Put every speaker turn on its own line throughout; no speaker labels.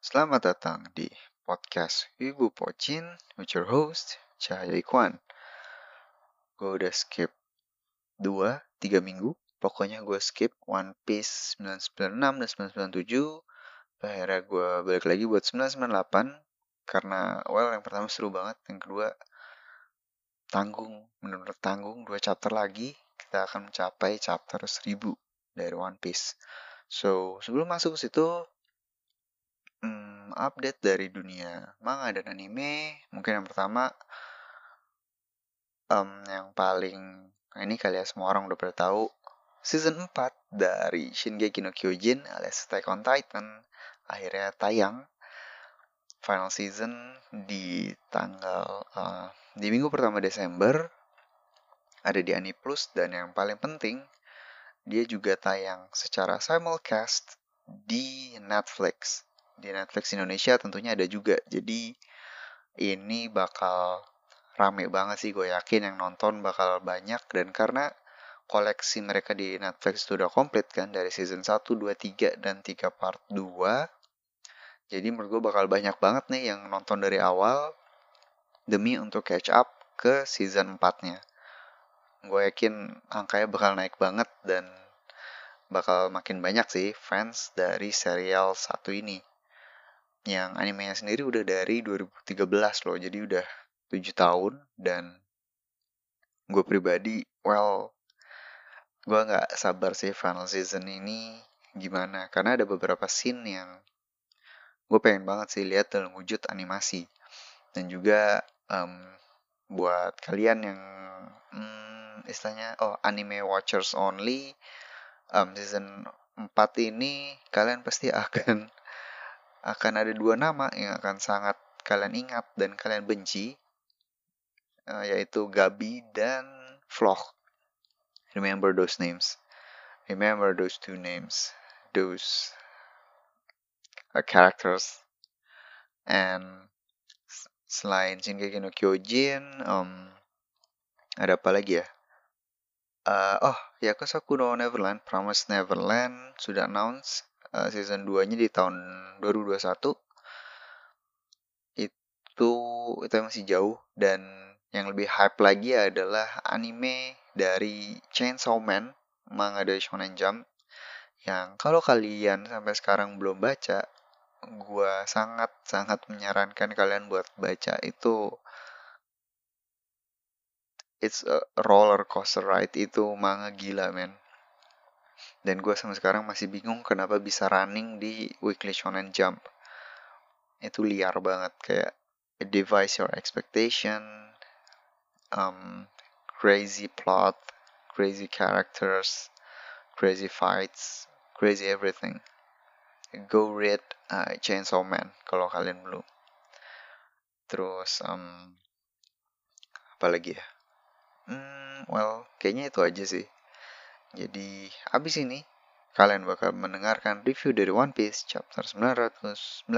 Selamat datang di podcast Ibu Pocin with your host Cahaya Ikwan. Gue udah skip 2-3 minggu. Pokoknya gue skip One Piece 996 dan 997. Akhirnya gue balik lagi buat 998. Karena, well, yang pertama seru banget. Yang kedua, tanggung. Menurut tanggung, dua chapter lagi. Kita akan mencapai chapter 1000 dari One Piece. So, sebelum masuk ke situ, update dari dunia manga dan anime. Mungkin yang pertama, um, yang paling ini kali ya semua orang udah pada tahu, season 4 dari Shingeki no Kyojin alias Attack on Titan akhirnya tayang. Final season di tanggal uh, di minggu pertama Desember. Ada di Ani Plus dan yang paling penting dia juga tayang secara simulcast di Netflix di Netflix Indonesia tentunya ada juga. Jadi ini bakal rame banget sih gue yakin yang nonton bakal banyak dan karena koleksi mereka di Netflix itu udah komplit kan dari season 1, 2, 3 dan 3 part 2. Jadi menurut gue bakal banyak banget nih yang nonton dari awal demi untuk catch up ke season 4-nya. Gue yakin angkanya bakal naik banget dan bakal makin banyak sih fans dari serial satu ini yang animenya sendiri udah dari 2013 loh jadi udah 7 tahun dan gue pribadi well gue nggak sabar sih final season ini gimana karena ada beberapa scene yang gue pengen banget sih lihat dalam wujud animasi. Dan juga um, buat kalian yang um, istilahnya oh anime watchers only um, season 4 ini kalian pasti akan akan ada dua nama yang akan sangat kalian ingat dan kalian benci, uh, yaitu Gabi dan Vlog. Remember those names. Remember those two names. Those uh, characters. And selain Shingeki no Kyojin, um, ada apa lagi ya? Uh, oh, Yakuza Kuno Neverland, Promise Neverland sudah announce uh, season 2-nya di tahun 2021 itu itu masih jauh. Dan yang lebih hype lagi adalah anime dari Chainsaw Man manga dari Shonen Jump. Yang kalau kalian sampai sekarang belum baca gue sangat sangat menyarankan kalian buat baca. Itu it's a roller coaster ride. Itu manga gila men dan gue sama sekarang masih bingung kenapa bisa running di Weekly Shonen Jump. Itu liar banget kayak device your expectation, um, crazy plot, crazy characters, crazy fights, crazy everything. Go read uh, Chainsaw Man kalau kalian belum. Terus um, apa lagi ya? Hmm, well, kayaknya itu aja sih. Jadi, abis ini kalian bakal mendengarkan review dari One Piece chapter 998.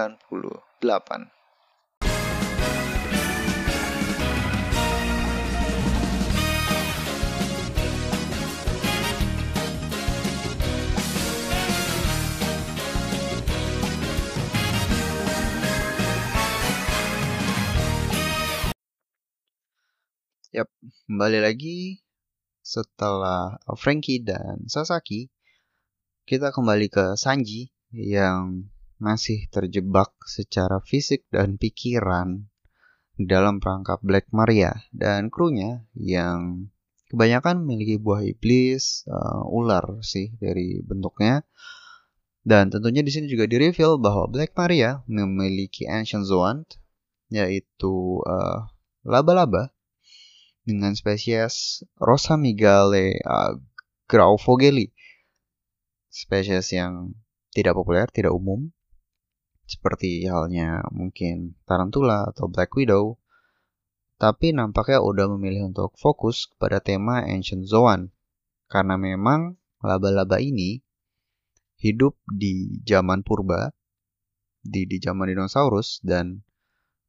Yap, kembali lagi setelah Frankie dan Sasaki, kita kembali ke Sanji yang masih terjebak secara fisik dan pikiran dalam perangkap Black Maria. Dan krunya yang kebanyakan memiliki buah iblis uh, ular sih dari bentuknya. Dan tentunya di sini juga di reveal bahwa Black Maria memiliki ancient zoant yaitu uh, laba-laba dengan spesies Rosamigale uh, graufogeli. Spesies yang tidak populer, tidak umum, seperti halnya mungkin tarantula atau black widow, tapi nampaknya udah memilih untuk fokus pada tema Ancient Zoan, karena memang laba-laba ini hidup di zaman purba, di, di zaman dinosaurus, dan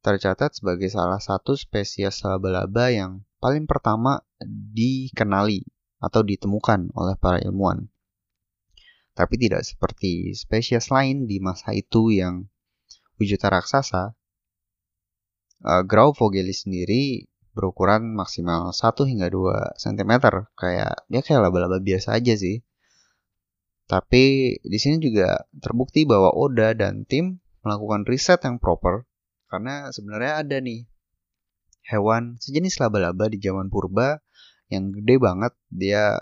tercatat sebagai salah satu spesies laba-laba yang paling pertama dikenali atau ditemukan oleh para ilmuwan. Tapi tidak seperti spesies lain di masa itu yang wujudnya raksasa, uh, sendiri berukuran maksimal 1 hingga 2 cm kayak ya kayak laba-laba biasa aja sih. Tapi di sini juga terbukti bahwa Oda dan tim melakukan riset yang proper karena sebenarnya ada nih hewan sejenis laba-laba di zaman purba yang gede banget. Dia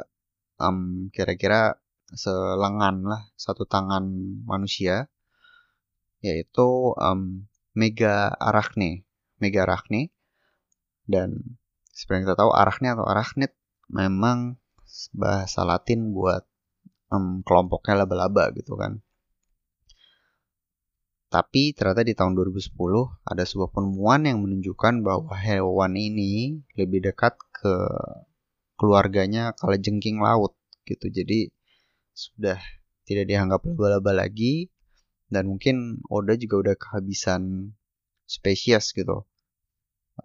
um, kira-kira selengan lah satu tangan manusia yaitu um, Mega Arachne. Mega Arachne. Dan seperti kita tahu arachne atau arachnid memang bahasa Latin buat um, kelompoknya laba-laba gitu kan. Tapi ternyata di tahun 2010 ada sebuah penemuan yang menunjukkan bahwa hewan ini lebih dekat ke keluarganya kalajengking laut gitu. Jadi sudah tidak dianggap laba-laba lagi dan mungkin Oda juga udah kehabisan spesies gitu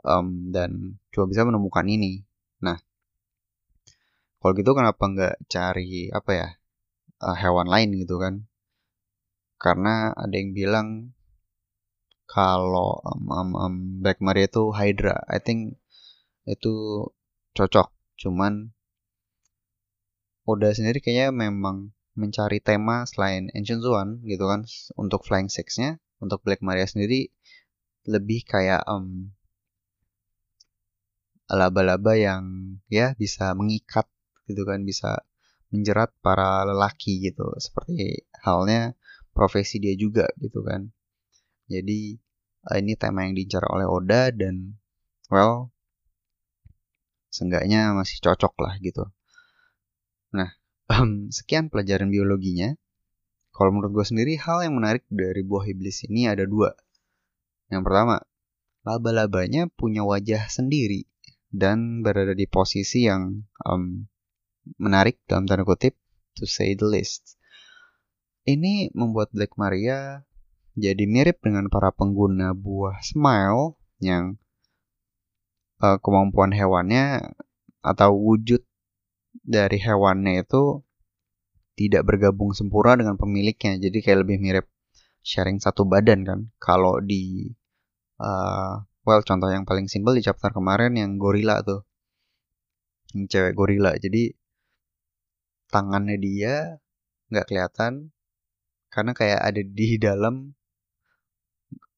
um, dan coba bisa menemukan ini. Nah, kalau gitu kenapa nggak cari apa ya uh, hewan lain gitu kan? Karena ada yang bilang kalau um, um, um, Black Maria itu Hydra, I think itu cocok. Cuman Oda sendiri kayaknya memang mencari tema selain Ancient Zoan gitu kan untuk Flying Six-nya untuk Black Maria sendiri lebih kayak um, laba-laba yang ya bisa mengikat gitu kan bisa menjerat para lelaki gitu seperti halnya profesi dia juga gitu kan. Jadi eh, ini tema yang diincar oleh Oda dan well seenggaknya masih cocok lah gitu. Nah um, sekian pelajaran biologinya. Kalau menurut gue sendiri hal yang menarik dari buah iblis ini ada dua. Yang pertama laba-labanya punya wajah sendiri dan berada di posisi yang um, menarik dalam tanda kutip to say the least. Ini membuat Black Maria jadi mirip dengan para pengguna buah smile yang uh, kemampuan hewannya atau wujud dari hewannya itu tidak bergabung sempurna dengan pemiliknya. Jadi kayak lebih mirip sharing satu badan kan. Kalau di uh, well contoh yang paling simpel di chapter kemarin yang gorila tuh yang cewek gorila jadi tangannya dia nggak kelihatan karena kayak ada di dalam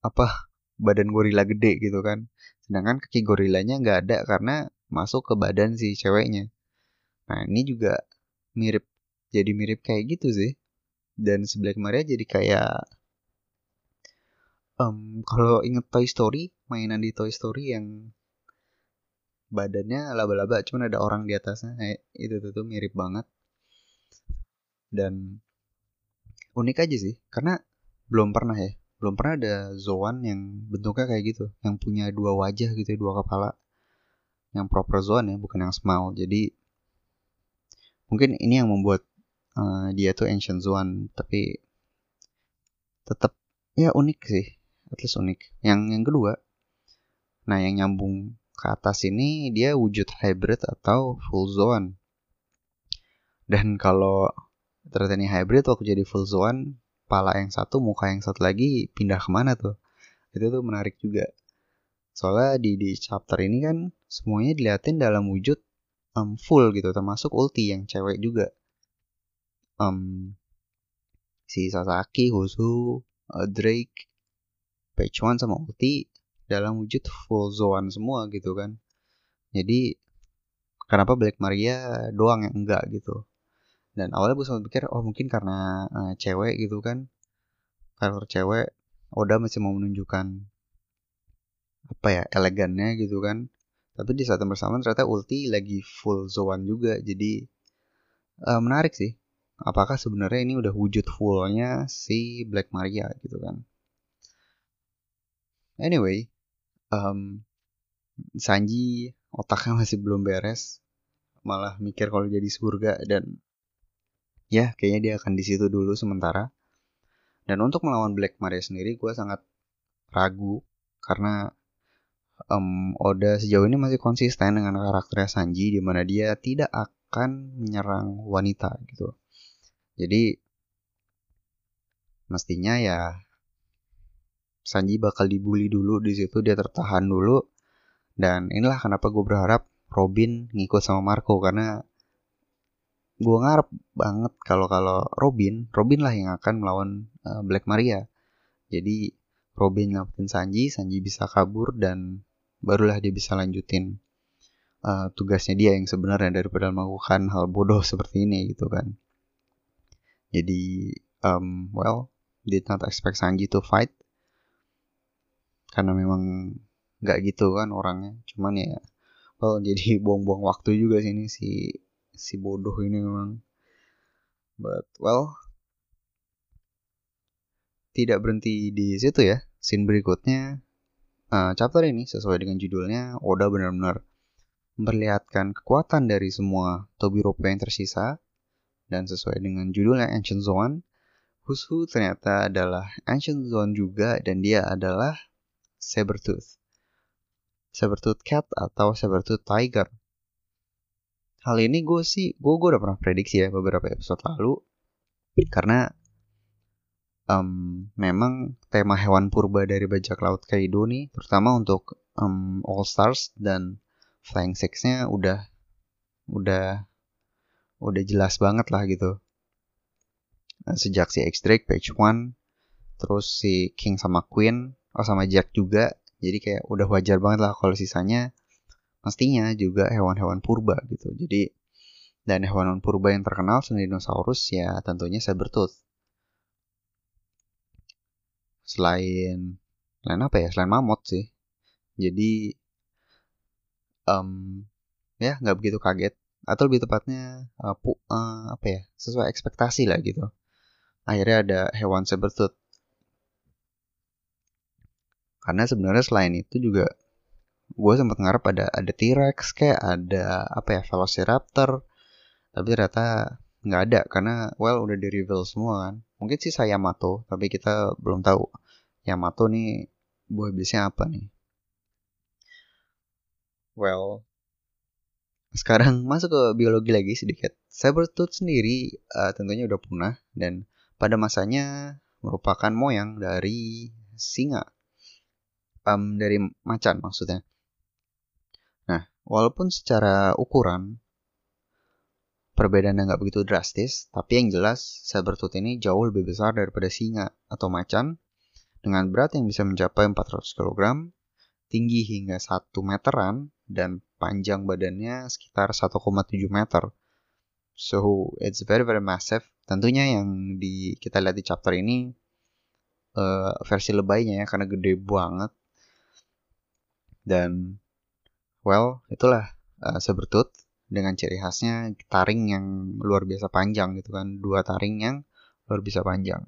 apa badan gorila gede gitu kan. Sedangkan kaki gorilanya nggak ada karena masuk ke badan si ceweknya. Nah ini juga mirip jadi mirip kayak gitu sih. Dan si Black Maria jadi kayak um, kalau inget Toy Story mainan di Toy Story yang badannya laba-laba cuman ada orang di atasnya eh, itu tuh, mirip banget. Dan unik aja sih karena belum pernah ya belum pernah ada Zoan yang bentuknya kayak gitu yang punya dua wajah gitu ya, dua kepala yang proper Zoan ya bukan yang small jadi mungkin ini yang membuat uh, dia tuh ancient Zoan tapi tetap ya unik sih at least unik. Yang yang kedua, nah yang nyambung ke atas ini dia wujud hybrid atau full zone. Dan kalau ternyata ini hybrid waktu jadi full zone, pala yang satu, muka yang satu lagi pindah ke mana tuh? Itu tuh menarik juga. Soalnya di, di chapter ini kan semuanya diliatin dalam wujud um, full gitu, termasuk ulti yang cewek juga. Um, si Sasaki, Husu, uh, Drake, page one sama ulti dalam wujud full zone semua gitu kan jadi kenapa Black Maria doang yang enggak gitu dan awalnya gue sempat pikir oh mungkin karena uh, cewek gitu kan. Karakter cewek Oda masih mau menunjukkan apa ya elegannya gitu kan. Tapi di saat yang bersamaan ternyata ulti lagi full zone juga. Jadi uh, menarik sih. Apakah sebenarnya ini udah wujud fullnya si Black Maria gitu kan? Anyway, um, Sanji otaknya masih belum beres, malah mikir kalau jadi surga dan ya kayaknya dia akan di situ dulu sementara. Dan untuk melawan Black Maria sendiri, gue sangat ragu karena um, Oda sejauh ini masih konsisten dengan karakternya Sanji di mana dia tidak akan menyerang wanita gitu. Jadi mestinya ya Sanji bakal dibully dulu di situ dia tertahan dulu dan inilah kenapa gue berharap Robin ngikut sama Marco karena gue ngarep banget kalau kalau Robin Robin lah yang akan melawan uh, Black Maria. Jadi Robin ngelakuin Sanji Sanji bisa kabur dan barulah dia bisa lanjutin uh, tugasnya dia yang sebenarnya daripada melakukan hal bodoh seperti ini gitu kan. Jadi um, well did not expect Sanji to fight. Karena memang nggak gitu kan orangnya. Cuman ya well jadi buang-buang waktu juga sih ini si si bodoh ini memang but well tidak berhenti di situ ya scene berikutnya uh, chapter ini sesuai dengan judulnya Oda benar-benar memperlihatkan kekuatan dari semua Tobiropo yang tersisa dan sesuai dengan judulnya Ancient Zone Hushu ternyata adalah Ancient Zone juga dan dia adalah Sabertooth. Sabertooth Cat atau Sabertooth Tiger. Hal ini gue sih, gue, gue udah pernah prediksi ya beberapa episode lalu. Karena um, memang tema hewan purba dari bajak laut Kaido nih, terutama untuk um, All Stars dan Flying Six-nya udah udah udah jelas banget lah gitu. Nah, sejak si X Drake page 1 terus si King sama Queen oh sama Jack juga jadi kayak udah wajar banget lah kalau sisanya mestinya juga hewan-hewan purba gitu. Jadi dan hewan purba yang terkenal selain dinosaurus ya tentunya sabertooth. Selain selain apa ya? Selain mamut sih. Jadi um, ya nggak begitu kaget. Atau lebih tepatnya uh, pu, uh, apa ya? Sesuai ekspektasi lah gitu. Akhirnya ada hewan sabertooth. Karena sebenarnya selain itu juga gue sempat ngarep ada ada T-Rex kayak ada apa ya Velociraptor. Tapi ternyata nggak ada karena well udah di reveal semua kan. Mungkin sih saya Yamato tapi kita belum tahu. Yamato nih buah iblisnya apa nih? Well sekarang masuk ke biologi lagi sedikit. Sabertooth sendiri uh, tentunya udah punah dan pada masanya merupakan moyang dari singa. Um, dari macan maksudnya. Walaupun secara ukuran perbedaannya nggak begitu drastis, tapi yang jelas sabertooth ini jauh lebih besar daripada singa atau macan dengan berat yang bisa mencapai 400 kg, tinggi hingga 1 meteran, dan panjang badannya sekitar 1,7 meter. So, it's very very massive. Tentunya yang di kita lihat di chapter ini uh, versi lebaynya ya karena gede banget dan well itulah uh, sebertut dengan ciri khasnya taring yang luar biasa panjang gitu kan. Dua taring yang luar biasa panjang.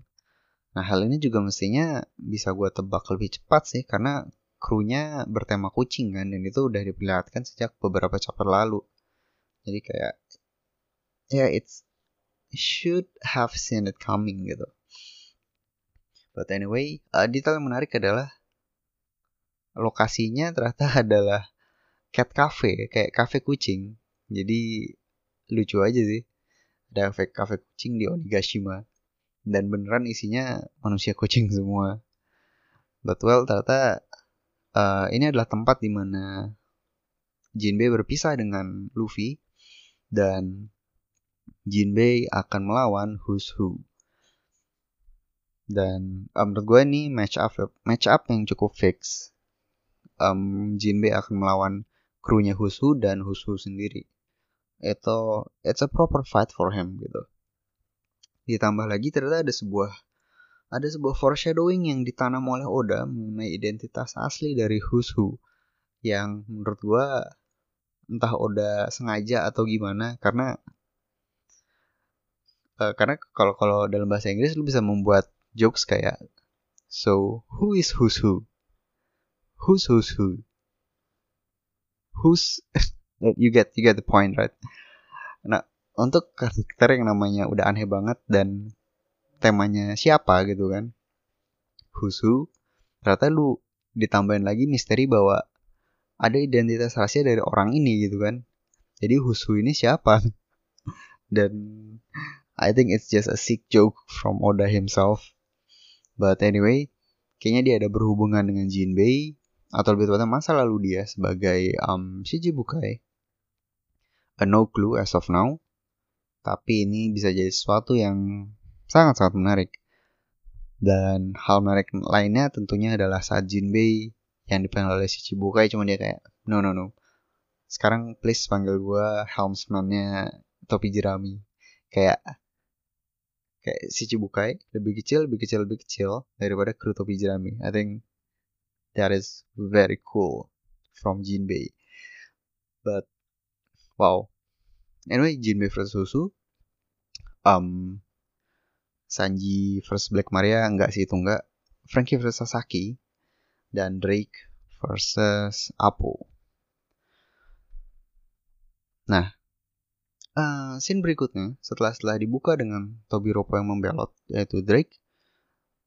Nah hal ini juga mestinya bisa gue tebak lebih cepat sih karena krunya bertema kucing kan dan itu udah diperlihatkan sejak beberapa chapter lalu. Jadi kayak ya yeah, it's should have seen it coming gitu. But anyway uh, detail yang menarik adalah lokasinya ternyata adalah cat cafe kayak cafe kucing. Jadi lucu aja sih. Ada cafe cafe kucing di Onigashima. Dan beneran isinya manusia kucing semua. But well ternyata uh, ini adalah tempat di mana Jinbei berpisah dengan Luffy. Dan Jinbei akan melawan Who's Who. Dan um, menurut gue ini match up match up yang cukup fix. Um, Jinbei akan melawan krunya Husu dan Husu sendiri. Itu it's a proper fight for him gitu. Ditambah lagi ternyata ada sebuah ada sebuah foreshadowing yang ditanam oleh Oda mengenai identitas asli dari Husu yang menurut gua entah Oda sengaja atau gimana karena uh, karena kalau kalau dalam bahasa Inggris lu bisa membuat jokes kayak so who is Husu who's who's who who's you get you get the point right? Nah untuk karakter yang namanya udah aneh banget dan temanya siapa gitu kan? Who's who? Ternyata lu ditambahin lagi misteri bahwa ada identitas rahasia dari orang ini gitu kan? Jadi who's who ini siapa? Dan I think it's just a sick joke from Oda himself. But anyway kayaknya dia ada berhubungan dengan Jinbei atau lebih tepatnya masa lalu dia sebagai um, Shichibukai. A no clue as of now. Tapi ini bisa jadi sesuatu yang sangat-sangat menarik. Dan hal menarik lainnya tentunya adalah saat Jinbei yang dipanggil oleh Shichibukai cuma dia kayak no no no. Sekarang please panggil gue helmsman-nya topi jerami. Kayak kayak Shichibukai lebih kecil, lebih kecil, lebih kecil daripada kru topi jerami. I think that is very cool from Jinbei. But wow. Anyway, Jinbei versus Susu. Um, Sanji versus Black Maria enggak sih itu enggak. Frankie versus Sasaki dan Drake versus Apo. Nah, uh, scene berikutnya setelah setelah dibuka dengan Tobiropo yang membelot yaitu Drake.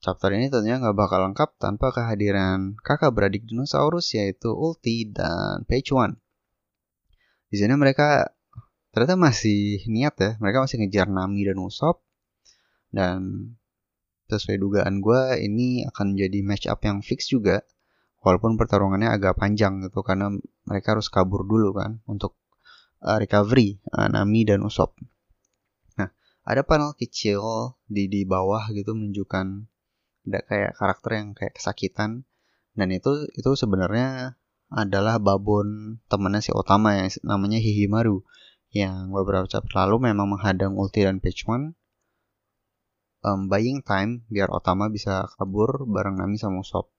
Chapter ini tentunya nggak bakal lengkap tanpa kehadiran kakak beradik dinosaurus yaitu Ulti dan Page One. Di sini mereka ternyata masih niat ya, mereka masih ngejar Nami dan Usopp dan sesuai dugaan gue ini akan jadi match up yang fix juga walaupun pertarungannya agak panjang gitu karena mereka harus kabur dulu kan untuk uh, recovery uh, Nami dan Usopp. Nah, ada panel kecil di di bawah gitu menunjukkan ada kayak karakter yang kayak kesakitan dan itu itu sebenarnya adalah babon temannya si Otama yang namanya Hihimaru yang beberapa chapter lalu memang menghadang Ulti dan Pechman um, buying time biar Otama bisa kabur bareng Nami sama Usopp.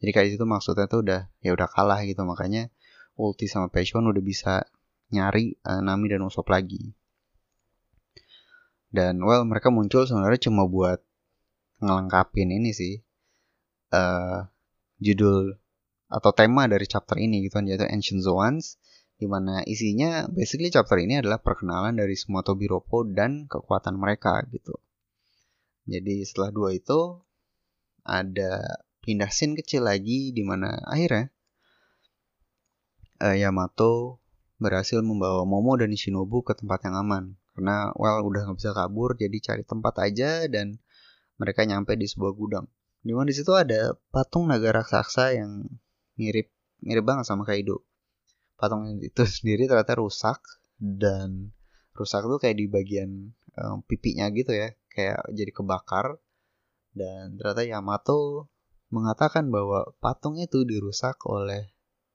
Jadi kayak itu maksudnya tuh udah ya udah kalah gitu makanya Ulti sama Pechon udah bisa nyari uh, Nami dan Usopp lagi. Dan well mereka muncul sebenarnya cuma buat ngelengkapin ini sih uh, judul atau tema dari chapter ini gitu kan yaitu Ancient Zoans di mana isinya basically chapter ini adalah perkenalan dari semua Tobiropo dan kekuatan mereka gitu. Jadi setelah dua itu ada pindah scene kecil lagi di mana akhirnya uh, Yamato berhasil membawa Momo dan Shinobu ke tempat yang aman. Karena well udah nggak bisa kabur jadi cari tempat aja dan mereka nyampe di sebuah gudang. Di mana di situ ada patung naga raksasa yang mirip mirip banget sama Kaido. Patung itu sendiri ternyata rusak dan rusak tuh kayak di bagian um, pipinya gitu ya kayak jadi kebakar dan ternyata Yamato mengatakan bahwa patung itu dirusak oleh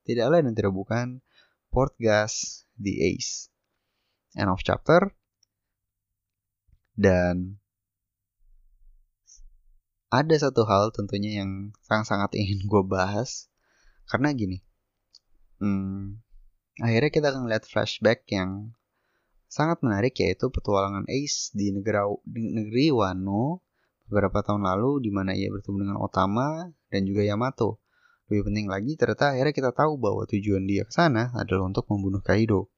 tidak lain dan tidak bukan Portgas the Ace. End of chapter. Dan ada satu hal tentunya yang sangat-sangat ingin gue bahas karena gini, hmm, akhirnya kita akan lihat flashback yang sangat menarik yaitu petualangan Ace di negara di negeri Wano beberapa tahun lalu di mana ia bertemu dengan Otama dan juga Yamato. Lebih penting lagi ternyata akhirnya kita tahu bahwa tujuan dia ke sana adalah untuk membunuh Kaido.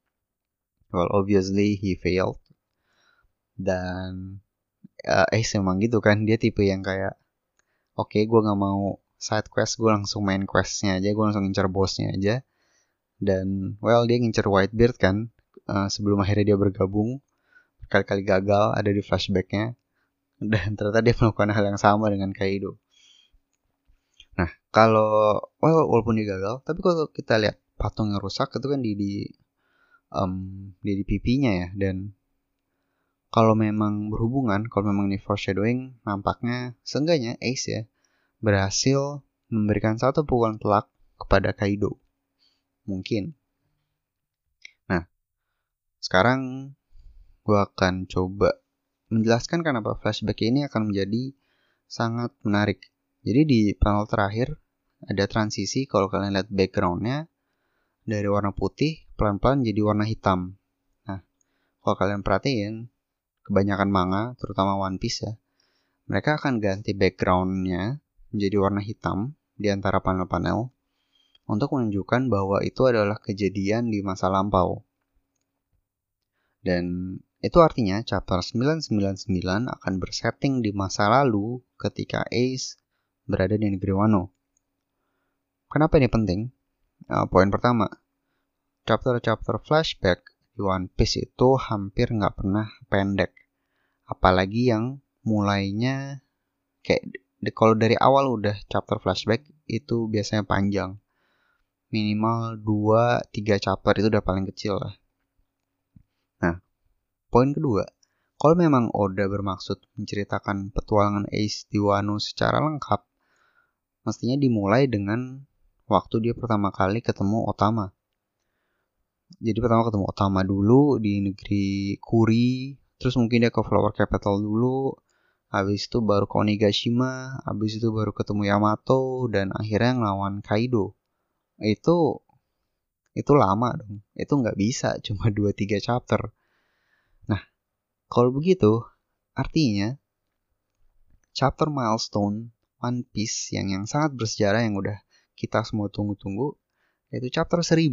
Well, obviously he failed. Dan uh, Ace emang gitu kan, dia tipe yang kayak oke okay, gue nggak mau side quest, gue langsung main questnya aja, gue langsung ngincer bosnya aja. Dan well dia ngincer Whitebeard kan, uh, sebelum akhirnya dia bergabung berkali-kali gagal ada di flashbacknya dan ternyata dia melakukan hal yang sama dengan Kaido. Nah kalau well, walaupun dia gagal tapi kalau kita lihat patung yang rusak itu kan di di um, di, di pipinya ya dan kalau memang berhubungan kalau memang ini foreshadowing nampaknya seenggaknya Ace ya berhasil memberikan satu pukulan telak kepada Kaido mungkin sekarang gue akan coba menjelaskan kenapa flashback ini akan menjadi sangat menarik. Jadi di panel terakhir ada transisi kalau kalian lihat backgroundnya dari warna putih pelan-pelan jadi warna hitam. Nah, kalau kalian perhatiin kebanyakan manga, terutama One Piece ya, mereka akan ganti backgroundnya menjadi warna hitam di antara panel-panel untuk menunjukkan bahwa itu adalah kejadian di masa lampau. Dan itu artinya chapter 999 akan bersetting di masa lalu ketika Ace berada di negeri Wano. Kenapa ini penting? Uh, poin pertama, chapter-chapter flashback di One Piece itu hampir nggak pernah pendek. Apalagi yang mulainya kayak kalau dari awal udah chapter flashback itu biasanya panjang. Minimal 2-3 chapter itu udah paling kecil lah. Nah, poin kedua, kalau memang Oda bermaksud menceritakan petualangan Ace di Wano secara lengkap, mestinya dimulai dengan waktu dia pertama kali ketemu Otama. Jadi pertama ketemu Otama dulu di negeri Kuri, terus mungkin dia ke Flower Capital dulu, habis itu baru ke Onigashima, habis itu baru ketemu Yamato, dan akhirnya ngelawan Kaido. Itu itu lama dong. Itu nggak bisa cuma 2-3 chapter. Kalau begitu, artinya chapter milestone One Piece yang yang sangat bersejarah yang udah kita semua tunggu-tunggu yaitu chapter 1000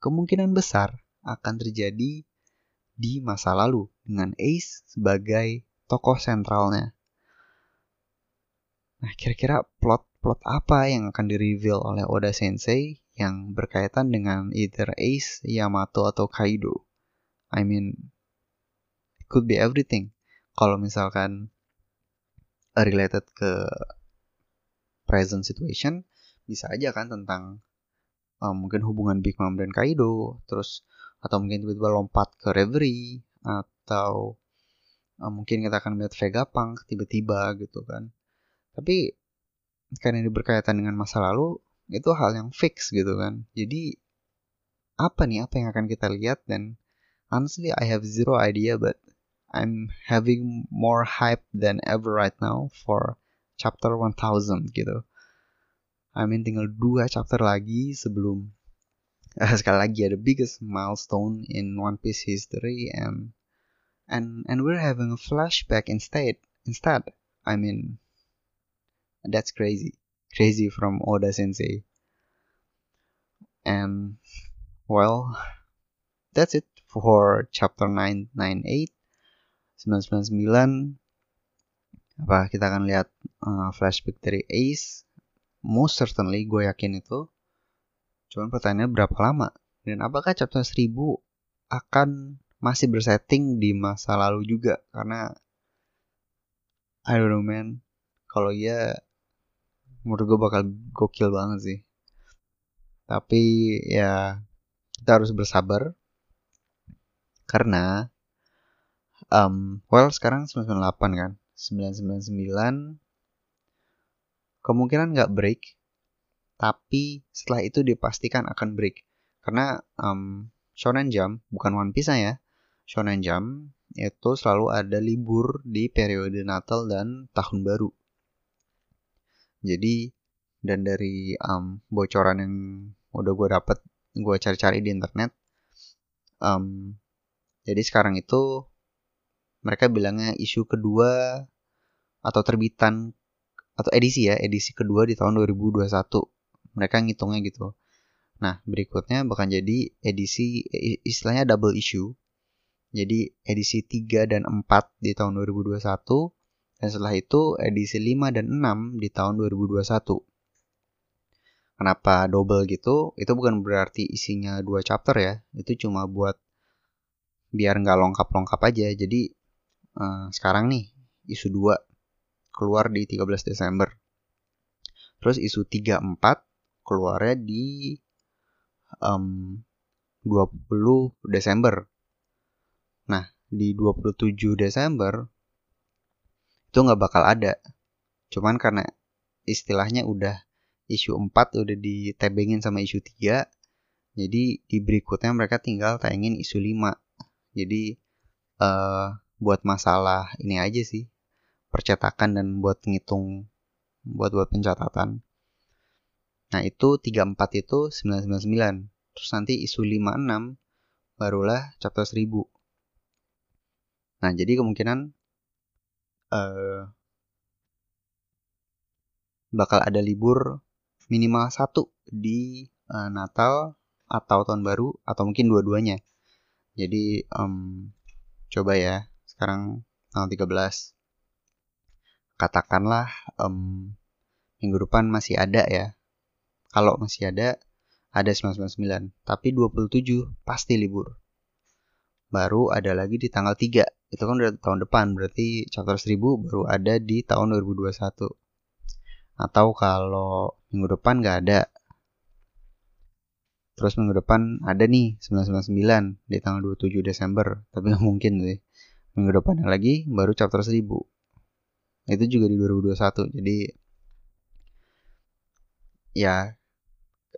kemungkinan besar akan terjadi di masa lalu dengan Ace sebagai tokoh sentralnya. Nah, kira-kira plot-plot apa yang akan di-reveal oleh Oda Sensei yang berkaitan dengan either Ace, Yamato, atau Kaido? I mean, could be everything kalau misalkan related ke present situation bisa aja kan tentang um, mungkin hubungan Big Mom dan Kaido terus atau mungkin tiba-tiba lompat ke Reverie atau um, mungkin kita akan melihat Vegapunk tiba-tiba gitu kan. Tapi karena ini berkaitan dengan masa lalu itu hal yang fix gitu kan. Jadi apa nih apa yang akan kita lihat? Dan honestly I have zero idea but I'm having more hype than ever right now for chapter 1000 gitu. I mean tinggal dua chapter lagi sebelum uh, sekali lagi ada biggest milestone in One Piece history and and and we're having a flashback instead instead. I mean that's crazy. Crazy from Oda Sensei. And well that's it for chapter 998 999 apa kita akan lihat uh, flashback dari Ace most certainly gue yakin itu. Cuman pertanyaannya berapa lama? Dan apakah chapter 1000 akan masih bersetting di masa lalu juga? Karena I don't know man. Kalau ya menurut gue bakal gokil banget sih. Tapi ya kita harus bersabar. Karena um, well sekarang 98 kan? 999 kemungkinan nggak break tapi setelah itu dipastikan akan break. Karena um, Shonen Jump bukan One Piece ya Shonen Jump itu selalu ada libur di periode Natal dan Tahun Baru. Jadi dan dari um, bocoran yang udah gue dapet gue cari-cari di internet um, jadi sekarang itu mereka bilangnya isu kedua atau terbitan atau edisi ya, edisi kedua di tahun 2021. Mereka ngitungnya gitu. Nah, berikutnya bakal jadi edisi istilahnya double issue. Jadi edisi 3 dan 4 di tahun 2021 dan setelah itu edisi 5 dan 6 di tahun 2021. Kenapa double gitu? Itu bukan berarti isinya dua chapter ya. Itu cuma buat biar nggak lengkap-lengkap aja. Jadi uh, sekarang nih isu 2 keluar di 13 Desember. Terus isu 34 keluarnya di um, 20 Desember. Nah, di 27 Desember itu nggak bakal ada. Cuman karena istilahnya udah isu 4 udah ditebengin sama isu 3, jadi di berikutnya mereka tinggal tayangin isu 5. Jadi uh, buat masalah ini aja sih percetakan dan buat ngitung buat buat pencatatan. Nah itu 34 itu 999 terus nanti isu 56 barulah chapter 1000 nah jadi kemungkinan uh, bakal ada libur minimal satu di uh, Natal atau tahun baru atau mungkin dua-duanya. Jadi um, coba ya sekarang tanggal 13 katakanlah um, minggu depan masih ada ya. Kalau masih ada ada 999 tapi 27 pasti libur. Baru ada lagi di tanggal 3 itu kan udah tahun depan berarti chapter 1000 baru ada di tahun 2021 atau kalau minggu depan nggak ada. Terus minggu depan ada nih 999 di tanggal 27 Desember. Tapi nggak mungkin sih. Minggu depan lagi baru chapter 1000 itu juga di 2021 jadi ya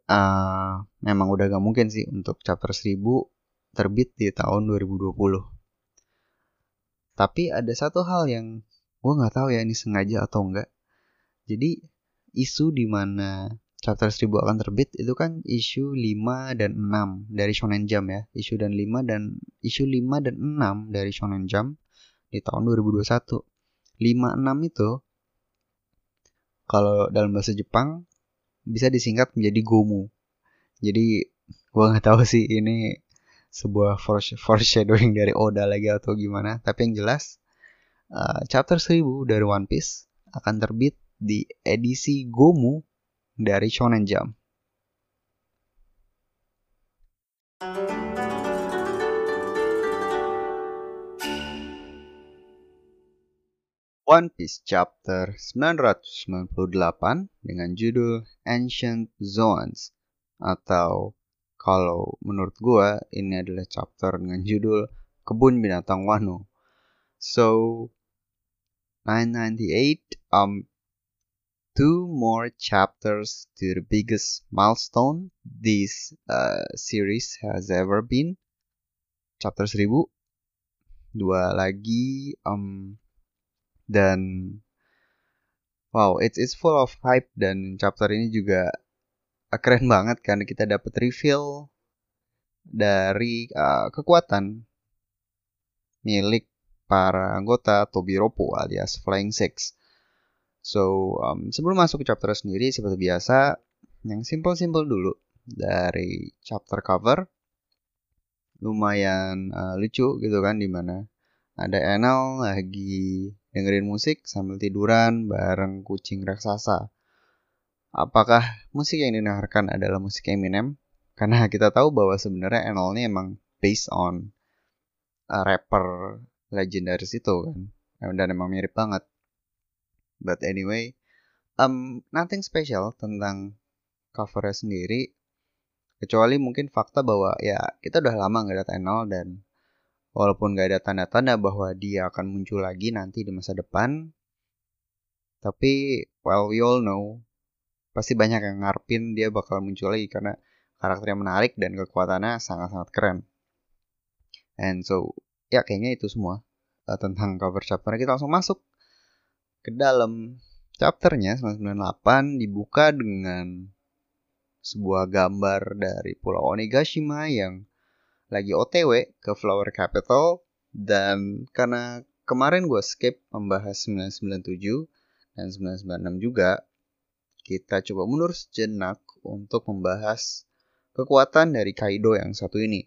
uh, memang udah gak mungkin sih untuk chapter 1000 terbit di tahun 2020 tapi ada satu hal yang gue nggak tahu ya ini sengaja atau enggak jadi isu di mana chapter 1000 akan terbit itu kan isu 5 dan 6 dari Shonen Jump ya. Isu dan 5 dan isu 5 dan 6 dari Shonen Jump di tahun 2021. 5 6 itu kalau dalam bahasa Jepang bisa disingkat menjadi Gomu. Jadi gua nggak tahu sih ini sebuah foreshadowing dari Oda lagi atau gimana, tapi yang jelas uh, chapter 1000 dari One Piece akan terbit di edisi Gomu dari Shonen Jump. One Piece Chapter 998 dengan judul Ancient Zones atau kalau menurut gua ini adalah chapter dengan judul Kebun Binatang Wano. So 998 um two more chapters to the biggest milestone this uh, series has ever been. Chapter 1000. Dua lagi um dan wow, it's it's full of hype dan chapter ini juga uh, keren banget karena kita dapat reveal dari uh, kekuatan milik para anggota Tobiropo alias Flying Six So, um, sebelum masuk ke chapter sendiri, seperti biasa, yang simple-simple dulu dari chapter cover. Lumayan uh, lucu gitu kan, di mana ada Enel lagi dengerin musik sambil tiduran bareng kucing raksasa. Apakah musik yang didengarkan adalah musik Eminem? Karena kita tahu bahwa sebenarnya Enel ini emang based on a rapper legendaris itu kan. Dan emang mirip banget. But anyway, um, nothing special tentang covernya sendiri. Kecuali mungkin fakta bahwa ya kita udah lama nggak ada Tenol dan walaupun nggak ada tanda-tanda bahwa dia akan muncul lagi nanti di masa depan, tapi well we all know pasti banyak yang ngarepin dia bakal muncul lagi karena karakternya menarik dan kekuatannya sangat-sangat keren. And so ya kayaknya itu semua uh, tentang cover chapter kita langsung masuk ke dalam chapternya 998 dibuka dengan sebuah gambar dari Pulau Onigashima yang lagi OTW ke Flower Capital dan karena kemarin gue skip membahas 997 dan 996 juga kita coba mundur sejenak untuk membahas kekuatan dari Kaido yang satu ini.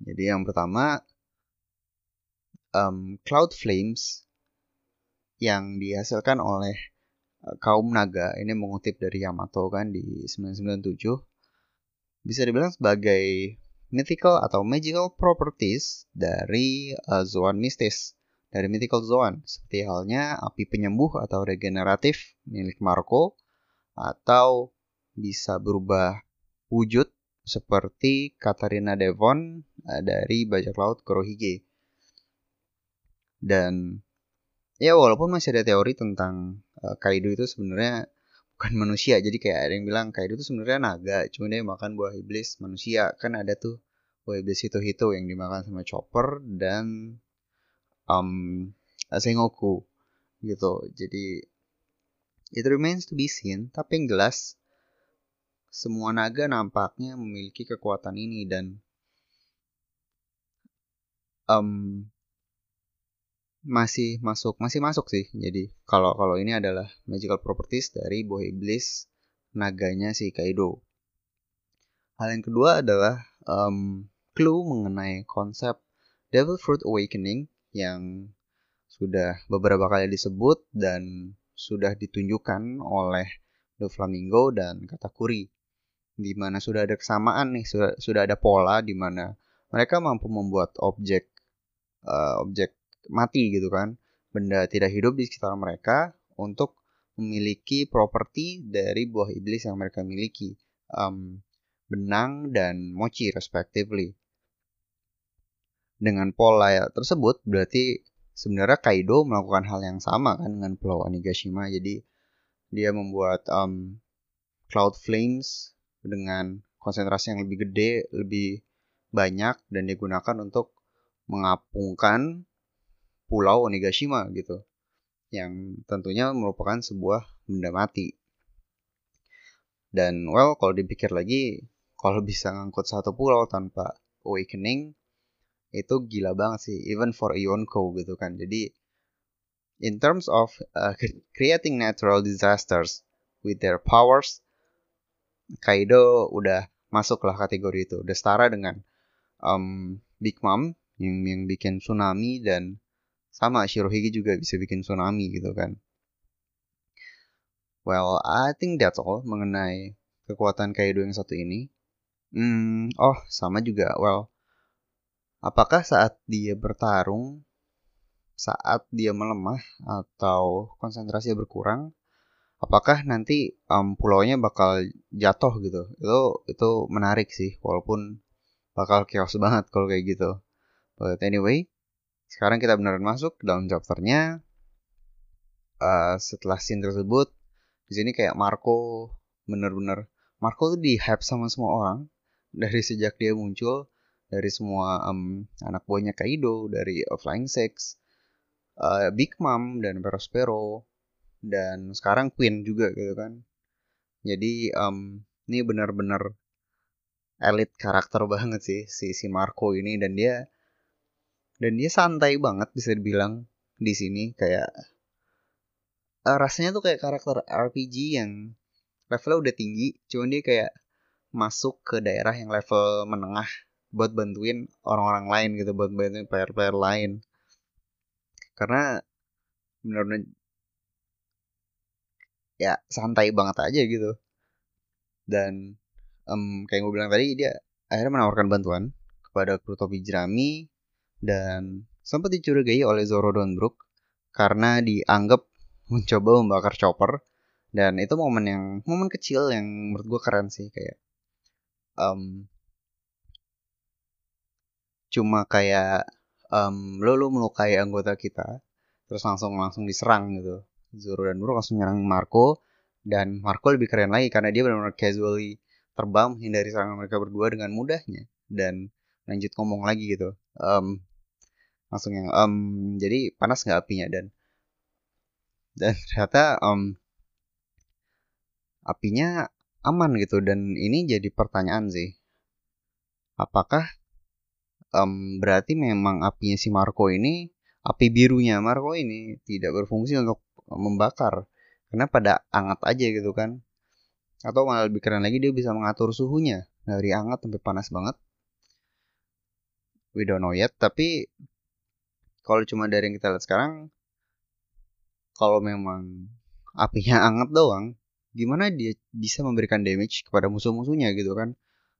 Jadi yang pertama um, Cloud Flames yang dihasilkan oleh uh, kaum naga ini mengutip dari Yamato kan di 997 bisa dibilang sebagai mythical atau magical properties dari uh, Zoan mistis. Dari mythical Zoan seperti halnya api penyembuh atau regeneratif milik Marco atau bisa berubah wujud seperti Katarina Devon uh, dari bajak laut Kurohige. Dan ya walaupun masih ada teori tentang uh, Kaido itu sebenarnya bukan manusia. Jadi kayak ada yang bilang Kaido itu sebenarnya naga cuma dia makan buah iblis manusia. Kan ada tuh buah iblis itu itu yang dimakan sama Chopper dan um, Sengoku gitu. Jadi it remains to be seen. Tapi yang jelas semua naga nampaknya memiliki kekuatan ini dan um, masih masuk masih masuk sih. Jadi kalau kalau ini adalah magical properties dari buah iblis naganya si Kaido. Hal yang kedua adalah um, clue mengenai konsep Devil Fruit Awakening yang sudah beberapa kali disebut dan sudah ditunjukkan oleh The Flamingo dan Katakuri. Di mana sudah ada kesamaan nih sudah sudah ada pola di mana mereka mampu membuat objek uh, objek mati gitu kan benda tidak hidup di sekitar mereka untuk memiliki properti dari buah iblis yang mereka miliki, um, benang dan mochi respectively. Dengan pola tersebut berarti sebenarnya Kaido melakukan hal yang sama kan dengan Pulau Onigashima. Jadi dia membuat um, cloud flames dengan konsentrasi yang lebih gede, lebih banyak dan digunakan untuk mengapungkan Pulau Onigashima gitu. Yang tentunya merupakan sebuah benda mati. Dan well kalau dipikir lagi kalau bisa ngangkut satu pulau tanpa awakening itu gila banget sih even for Yonko gitu kan jadi in terms of uh, creating natural disasters with their powers Kaido udah masuk lah kategori itu udah setara dengan um, Big Mom yang yang bikin tsunami dan sama Shirohige juga bisa bikin tsunami gitu kan Well, I think that's all mengenai kekuatan Kaido yang satu ini. Hmm, oh, sama juga. Well, apakah saat dia bertarung, saat dia melemah atau konsentrasi berkurang, apakah nanti um, pulaunya bakal jatuh gitu? Itu itu menarik sih, walaupun bakal chaos banget kalau kayak gitu. But anyway, sekarang kita beneran masuk dalam chapternya. Uh, setelah scene tersebut, di sini kayak Marco bener-bener Marco tuh di hype sama semua orang dari sejak dia muncul dari semua um, anak buahnya Kaido dari Flying Six uh, Big Mom dan Perospero dan sekarang Queen juga gitu kan jadi um, ini benar-benar elit karakter banget sih si si Marco ini dan dia dan dia santai banget bisa dibilang di sini. Kayak uh, rasanya tuh kayak karakter RPG yang levelnya udah tinggi cuman dia kayak masuk ke daerah yang level menengah buat bantuin orang-orang lain gitu buat bantuin player-player lain. Karena benar-benar ya santai banget aja gitu. Dan um, kayak gue bilang tadi dia akhirnya menawarkan bantuan kepada kru topi jerami dan sempat dicurigai oleh Zoro dan Brook karena dianggap mencoba membakar chopper. Dan itu momen yang momen kecil yang menurut gue keren sih kayak um, cuma kayak um, lo lo melukai anggota kita terus langsung langsung diserang gitu. Zoro dan Zoro langsung nyerang Marco dan Marco lebih keren lagi karena dia benar-benar casually terbang menghindari serangan mereka berdua dengan mudahnya. Dan lanjut ngomong lagi gitu um, langsung yang um, jadi panas nggak apinya? Dan dan ternyata um, apinya aman gitu. Dan ini jadi pertanyaan sih. Apakah um, berarti memang apinya si Marco ini api birunya Marco ini tidak berfungsi untuk membakar? Karena pada anget aja gitu kan. Atau malah lebih keren lagi dia bisa mengatur suhunya. Dari hangat sampai panas banget. We don't know yet tapi kalau cuma dari yang kita lihat sekarang kalau memang apinya anget doang, gimana dia bisa memberikan damage kepada musuh-musuhnya gitu kan?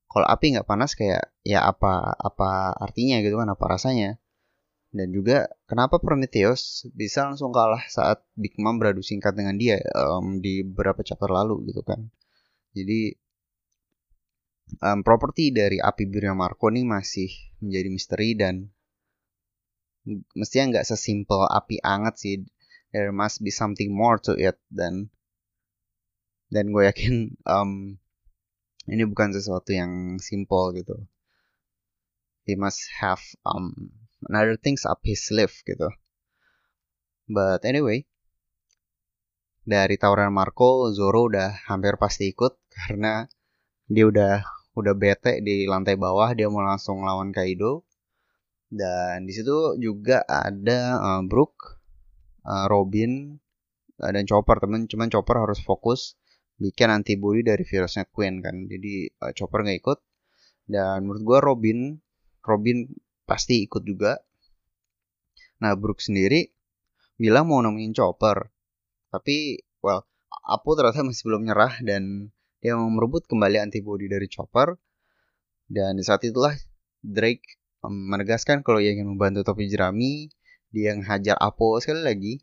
Kalau api nggak panas kayak ya apa apa artinya gitu kan? Apa rasanya? Dan juga kenapa Prometheus bisa langsung kalah saat Big Mom beradu singkat dengan dia um, di beberapa chapter lalu gitu kan? Jadi um, properti dari api biru Marco ini masih menjadi misteri dan mestinya nggak sesimpel api anget sih. There must be something more to it dan dan gue yakin um, ini bukan sesuatu yang simple gitu. He must have um, another things up his sleeve gitu. But anyway dari tawaran Marco Zoro udah hampir pasti ikut karena dia udah udah bete di lantai bawah. Dia mau langsung lawan Kaido dan di situ juga ada uh, Brook uh, Robin uh, dan Chopper. Temen cuman Chopper harus fokus bikin antibody dari virusnya Queen kan. Jadi uh, Chopper nggak ikut. Dan menurut gue Robin Robin pasti ikut juga. Nah Brook sendiri bilang mau nemuin Chopper. Tapi well Apu ternyata masih belum nyerah dan dia mau merebut kembali antibody dari Chopper. Dan di saat itulah Drake menegaskan kalau ia ingin membantu topi jerami dia yang hajar Apo sekali lagi.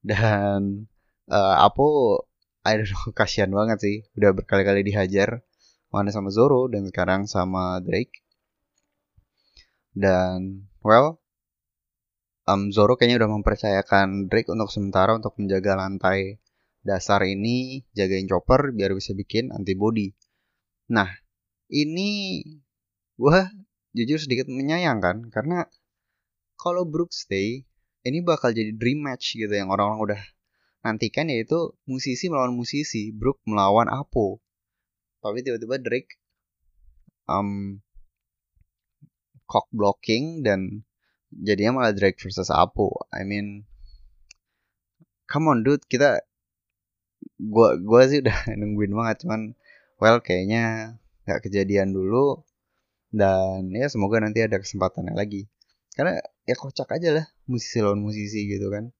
Dan uh, Apo I don't know kasihan banget sih. Udah berkali-kali dihajar mana sama Zoro dan sekarang sama Drake. Dan well um, Zoro kayaknya udah mempercayakan Drake untuk sementara untuk menjaga lantai dasar ini jagain chopper biar bisa bikin antibody. Nah ini gue jujur sedikit menyayangkan karena kalau Brook stay ini bakal jadi dream match gitu yang orang-orang udah nantikan yaitu musisi melawan musisi Brook melawan Apo. Tapi tiba-tiba Drake um, cock blocking dan jadinya malah Drake versus Apo. I mean come on dude kita gua gua sih udah nungguin banget cuman well kayaknya nggak kejadian dulu dan ya semoga nanti ada kesempatannya lagi. Karena ya kocak aja lah musisi lawan musisi gitu kan.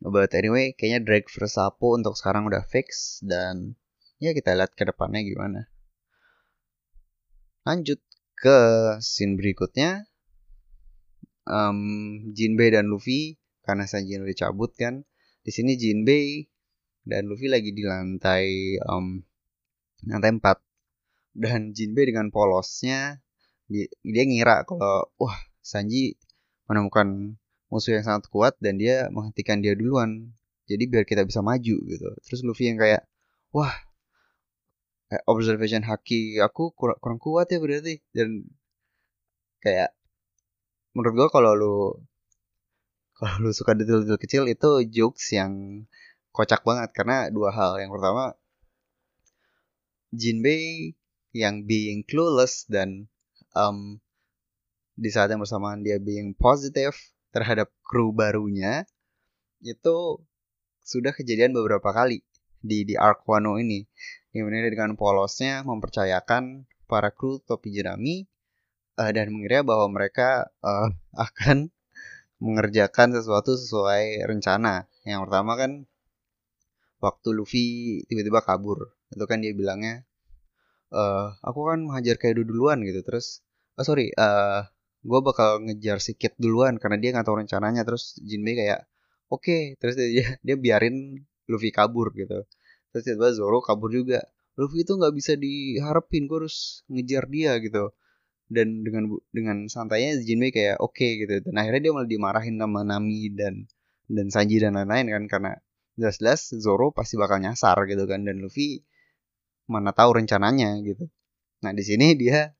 But anyway kayaknya Drake versus Apo untuk sekarang udah fix dan ya kita lihat ke depannya gimana. Lanjut ke scene berikutnya. Um, Jinbei dan Luffy karena Sanji udah cabut kan. Di sini Jinbei dan Luffy lagi di lantai um, lantai 4 dan Jinbei dengan polosnya dia ngira kalau wah Sanji menemukan musuh yang sangat kuat dan dia menghentikan dia duluan. Jadi biar kita bisa maju gitu. Terus Luffy yang kayak wah observation haki aku kurang, kurang kuat ya berarti. Dan kayak menurut gua kalau lu kalau lu suka detail-detail kecil itu jokes yang kocak banget. Karena dua hal. Yang pertama Jinbei yang being clueless dan um, di saat yang bersamaan dia being positif terhadap kru barunya itu sudah kejadian beberapa kali di di arc Wano ini. Di mana dengan polosnya mempercayakan para kru topi jerami uh, dan mengira bahwa mereka uh, akan mengerjakan sesuatu sesuai rencana. Yang pertama kan waktu Luffy tiba-tiba kabur. Itu kan dia bilangnya uh, aku kan menghajar Kaido duluan gitu terus oh sorry uh, eh, gue bakal ngejar si Kid duluan karena dia nggak tahu rencananya. Terus Jinbei kayak oke okay. terus dia dia biarin Luffy kabur gitu. Terus tiba-tiba Zoro kabur juga. Luffy itu nggak bisa diharapin gue harus ngejar dia gitu. Dan dengan dengan santainya Jinbei kayak oke okay, gitu. Dan akhirnya dia malah dimarahin sama Nami dan dan Sanji dan lain-lain kan karena jelas-jelas Zoro pasti bakal nyasar gitu kan. Dan Luffy mana tahu rencananya gitu. Nah di sini dia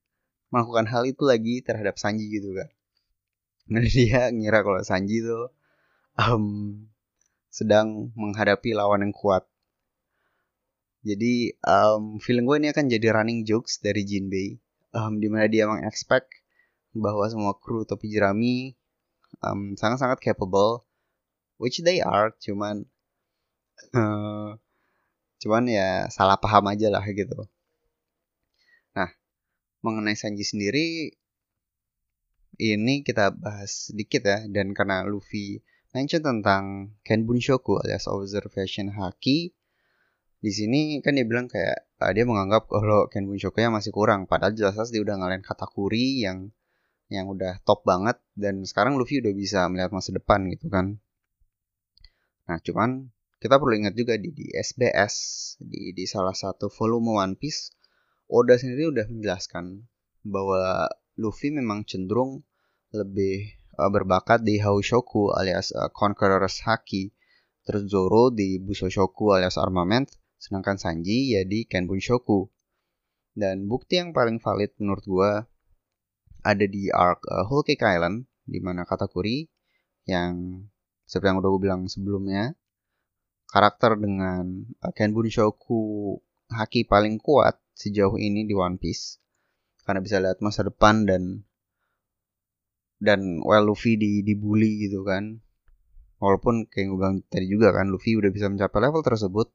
melakukan hal itu lagi terhadap Sanji gitu kan. Nah dia ngira kalau Sanji itu um, sedang menghadapi lawan yang kuat. Jadi um, film gue ini akan jadi running jokes dari Jinbei, um, di mana dia mengexpect bahwa semua kru topi jerami um, sangat-sangat capable, which they are, cuman uh, cuman ya salah paham aja lah gitu. Nah mengenai Sanji sendiri ini kita bahas sedikit ya. Dan karena Luffy mention tentang Ken Bunshoku alias observation haki di sini kan dia bilang kayak uh, dia menganggap kalau Ken Bunshoku nya masih kurang. Padahal jelas-jelas dia udah ngalahin katakuri yang yang udah top banget. Dan sekarang Luffy udah bisa melihat masa depan gitu kan. Nah cuman kita perlu ingat juga di, di SBS di, di salah satu volume One Piece Oda sendiri udah menjelaskan bahwa Luffy memang cenderung lebih uh, berbakat di Haushoku alias uh, Conqueror's Haki. Terus Zoro di Busoshoku alias Armament sedangkan Sanji ya di Kenbunshoku dan bukti yang paling valid menurut gua ada di arc uh, Whole Cake Island di mana Katakuri yang seperti yang udah gue bilang sebelumnya karakter dengan uh, Ken Bunshoku haki paling kuat sejauh ini di One Piece. Karena bisa lihat masa depan dan dan well Luffy di dibully gitu kan. Walaupun kayak gue bilang tadi juga kan Luffy udah bisa mencapai level tersebut.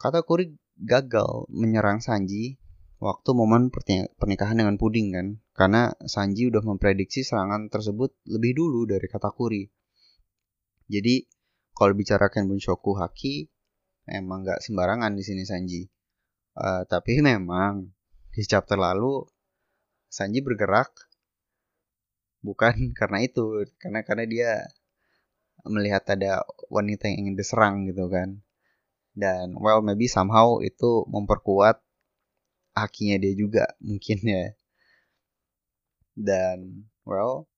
Kata Kuri gagal menyerang Sanji waktu momen pernikahan dengan Puding kan. Karena Sanji udah memprediksi serangan tersebut lebih dulu dari kata Kuri jadi kalau bicarakan Bunshoku Haki emang nggak sembarangan di sini Sanji. Uh, tapi memang di chapter lalu Sanji bergerak bukan karena itu, karena karena dia melihat ada wanita yang ingin diserang gitu kan dan well maybe somehow itu memperkuat hakinya dia juga mungkin ya dan well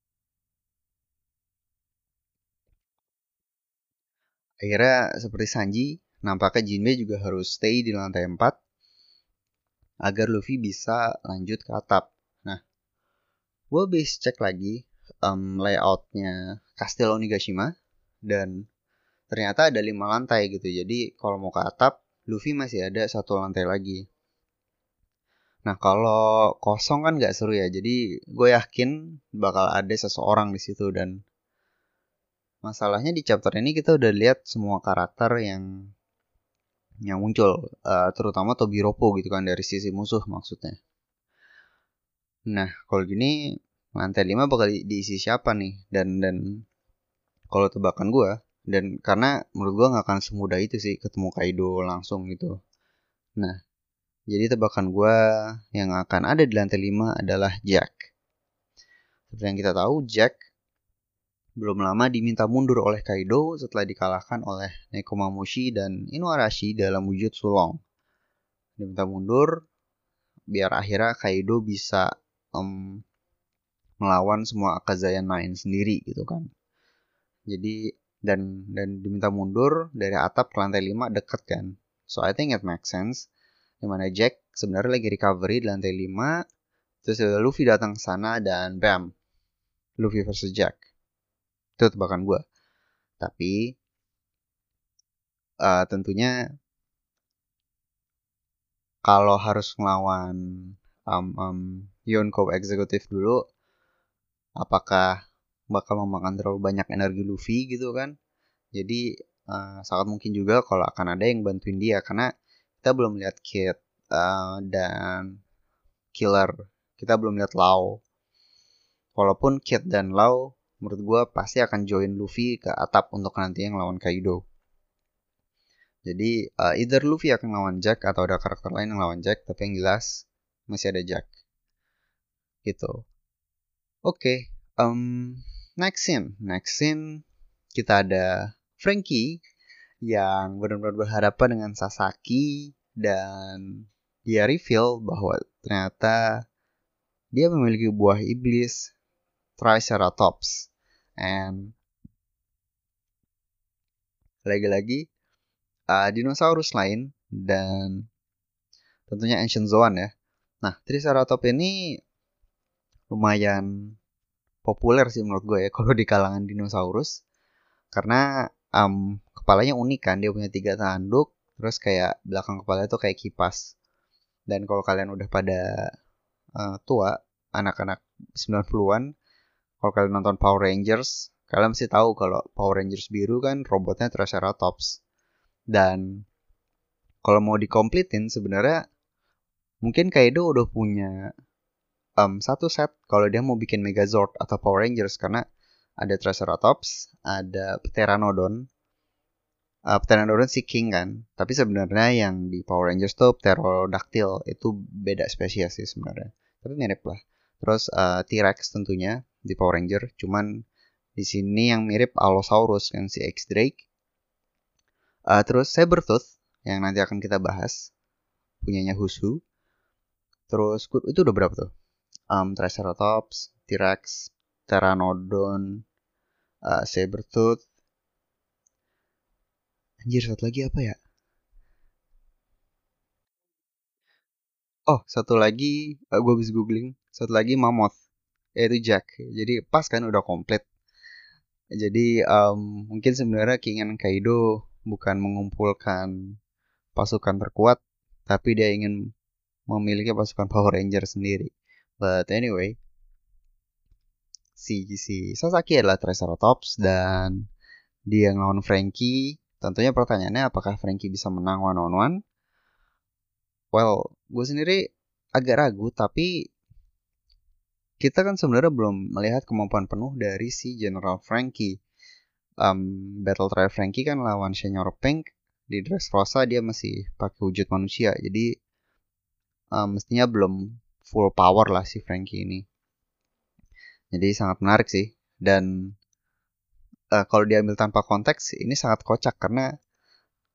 akhirnya seperti Sanji nampaknya Jinbe juga harus stay di lantai 4 agar Luffy bisa lanjut ke atap. Nah gue bisa cek lagi um, layoutnya Kastil Onigashima dan ternyata ada lima lantai gitu. Jadi kalau mau ke atap Luffy masih ada satu lantai lagi. Nah kalau kosong kan nggak seru ya. Jadi gue yakin bakal ada seseorang di situ dan masalahnya di chapter ini kita udah lihat semua karakter yang yang muncul uh, terutama Tobiropo gitu kan dari sisi musuh maksudnya. Nah kalau gini lantai 5 bakal diisi siapa nih? Dan dan kalau tebakan gue dan karena menurut gue nggak akan semudah itu sih ketemu Kaido langsung gitu. Nah jadi tebakan gue yang akan ada di lantai 5 adalah Jack. Seperti yang kita tahu Jack belum lama diminta mundur oleh Kaido setelah dikalahkan oleh Nekomamushi dan Inuarashi dalam wujud sulong. Diminta mundur biar akhirnya Kaido bisa um, melawan semua Akazayan lain sendiri gitu kan. Jadi dan dan diminta mundur dari atap ke lantai 5 deket kan. So I think it makes sense. Di mana Jack sebenarnya lagi recovery di lantai 5 terus Luffy datang ke sana dan bam Luffy versus Jack itu tebakan gue tapi uh, tentunya kalau harus ngelawan um, um, Yonko eksekutif dulu apakah bakal memakan terlalu banyak energi Luffy gitu kan? Jadi uh, sangat mungkin juga kalau akan ada yang bantuin dia. Karena kita belum lihat Kid uh, dan Killer kita belum lihat Lau. Walaupun Kid dan Lau menurut gue pasti akan join Luffy ke atap untuk nanti yang lawan Kaido. Jadi uh, either Luffy akan lawan Jack atau ada karakter lain yang lawan Jack tapi yang jelas masih ada Jack. Gitu. Oke okay, um, next scene. Next scene kita ada Frankie yang benar-benar berhadapan dengan Sasaki dan dia reveal bahwa ternyata dia memiliki buah iblis Triceratops and lagi-lagi uh, dinosaurus lain dan tentunya ancient zoan ya. Nah, Triceratops ini lumayan populer sih menurut gue ya kalau di kalangan dinosaurus karena um, kepalanya unik kan dia punya tiga tanduk terus kayak belakang kepala itu kayak kipas dan kalau kalian udah pada uh, tua anak-anak 90-an kalau kalian nonton Power Rangers kalian mesti tahu kalau Power Rangers biru kan robotnya Triceratops dan kalau mau dikomplitin sebenarnya mungkin Kaido udah punya um, satu set kalau dia mau bikin Megazord atau Power Rangers karena ada Triceratops, ada Pteranodon. Uh, Pteranodon si King kan, tapi sebenarnya yang di Power Rangers tuh Pterodactyl itu beda spesies sih sebenarnya. Tapi mirip lah. Terus uh, T-Rex tentunya di Power Ranger, cuman di sini yang mirip Allosaurus kan si X Drake. Uh, terus Sabertooth yang nanti akan kita bahas punyanya Husu. Terus itu udah berapa tuh? um, Triceratops, T-Rex, Pteranodon, uh, Sabertooth. Anjir, satu lagi apa ya? Oh, satu lagi, uh, gue bisa googling. Satu lagi Mammoth, yaitu Jack. Jadi pas kan udah komplit. Jadi um, mungkin sebenarnya keinginan Kaido bukan mengumpulkan pasukan terkuat, tapi dia ingin memiliki pasukan Power Ranger sendiri. But anyway, si si Sasaki adalah Triceratops dan dia ngelawan Frankie. Tentunya pertanyaannya apakah Frankie bisa menang one on one? Well, gue sendiri agak ragu tapi kita kan sebenarnya belum melihat kemampuan penuh dari si General Frankie. Um, Battle Trial Frankie kan lawan Senior Pink di Dressrosa dia masih pakai wujud manusia jadi um, mestinya belum full power lah si Frankie ini. Jadi sangat menarik sih dan uh, kalau diambil tanpa konteks ini sangat kocak karena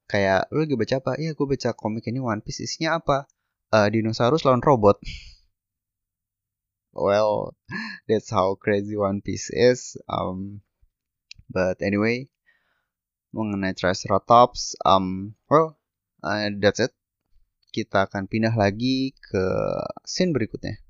kayak lu lagi baca apa? Iya, gue baca komik ini One Piece isinya apa? Uh, dinosaurus lawan robot. Well, that's how crazy One Piece is. Um, but anyway, mengenai Triceratops, um, well, uh, that's it. Kita akan pindah lagi ke scene berikutnya.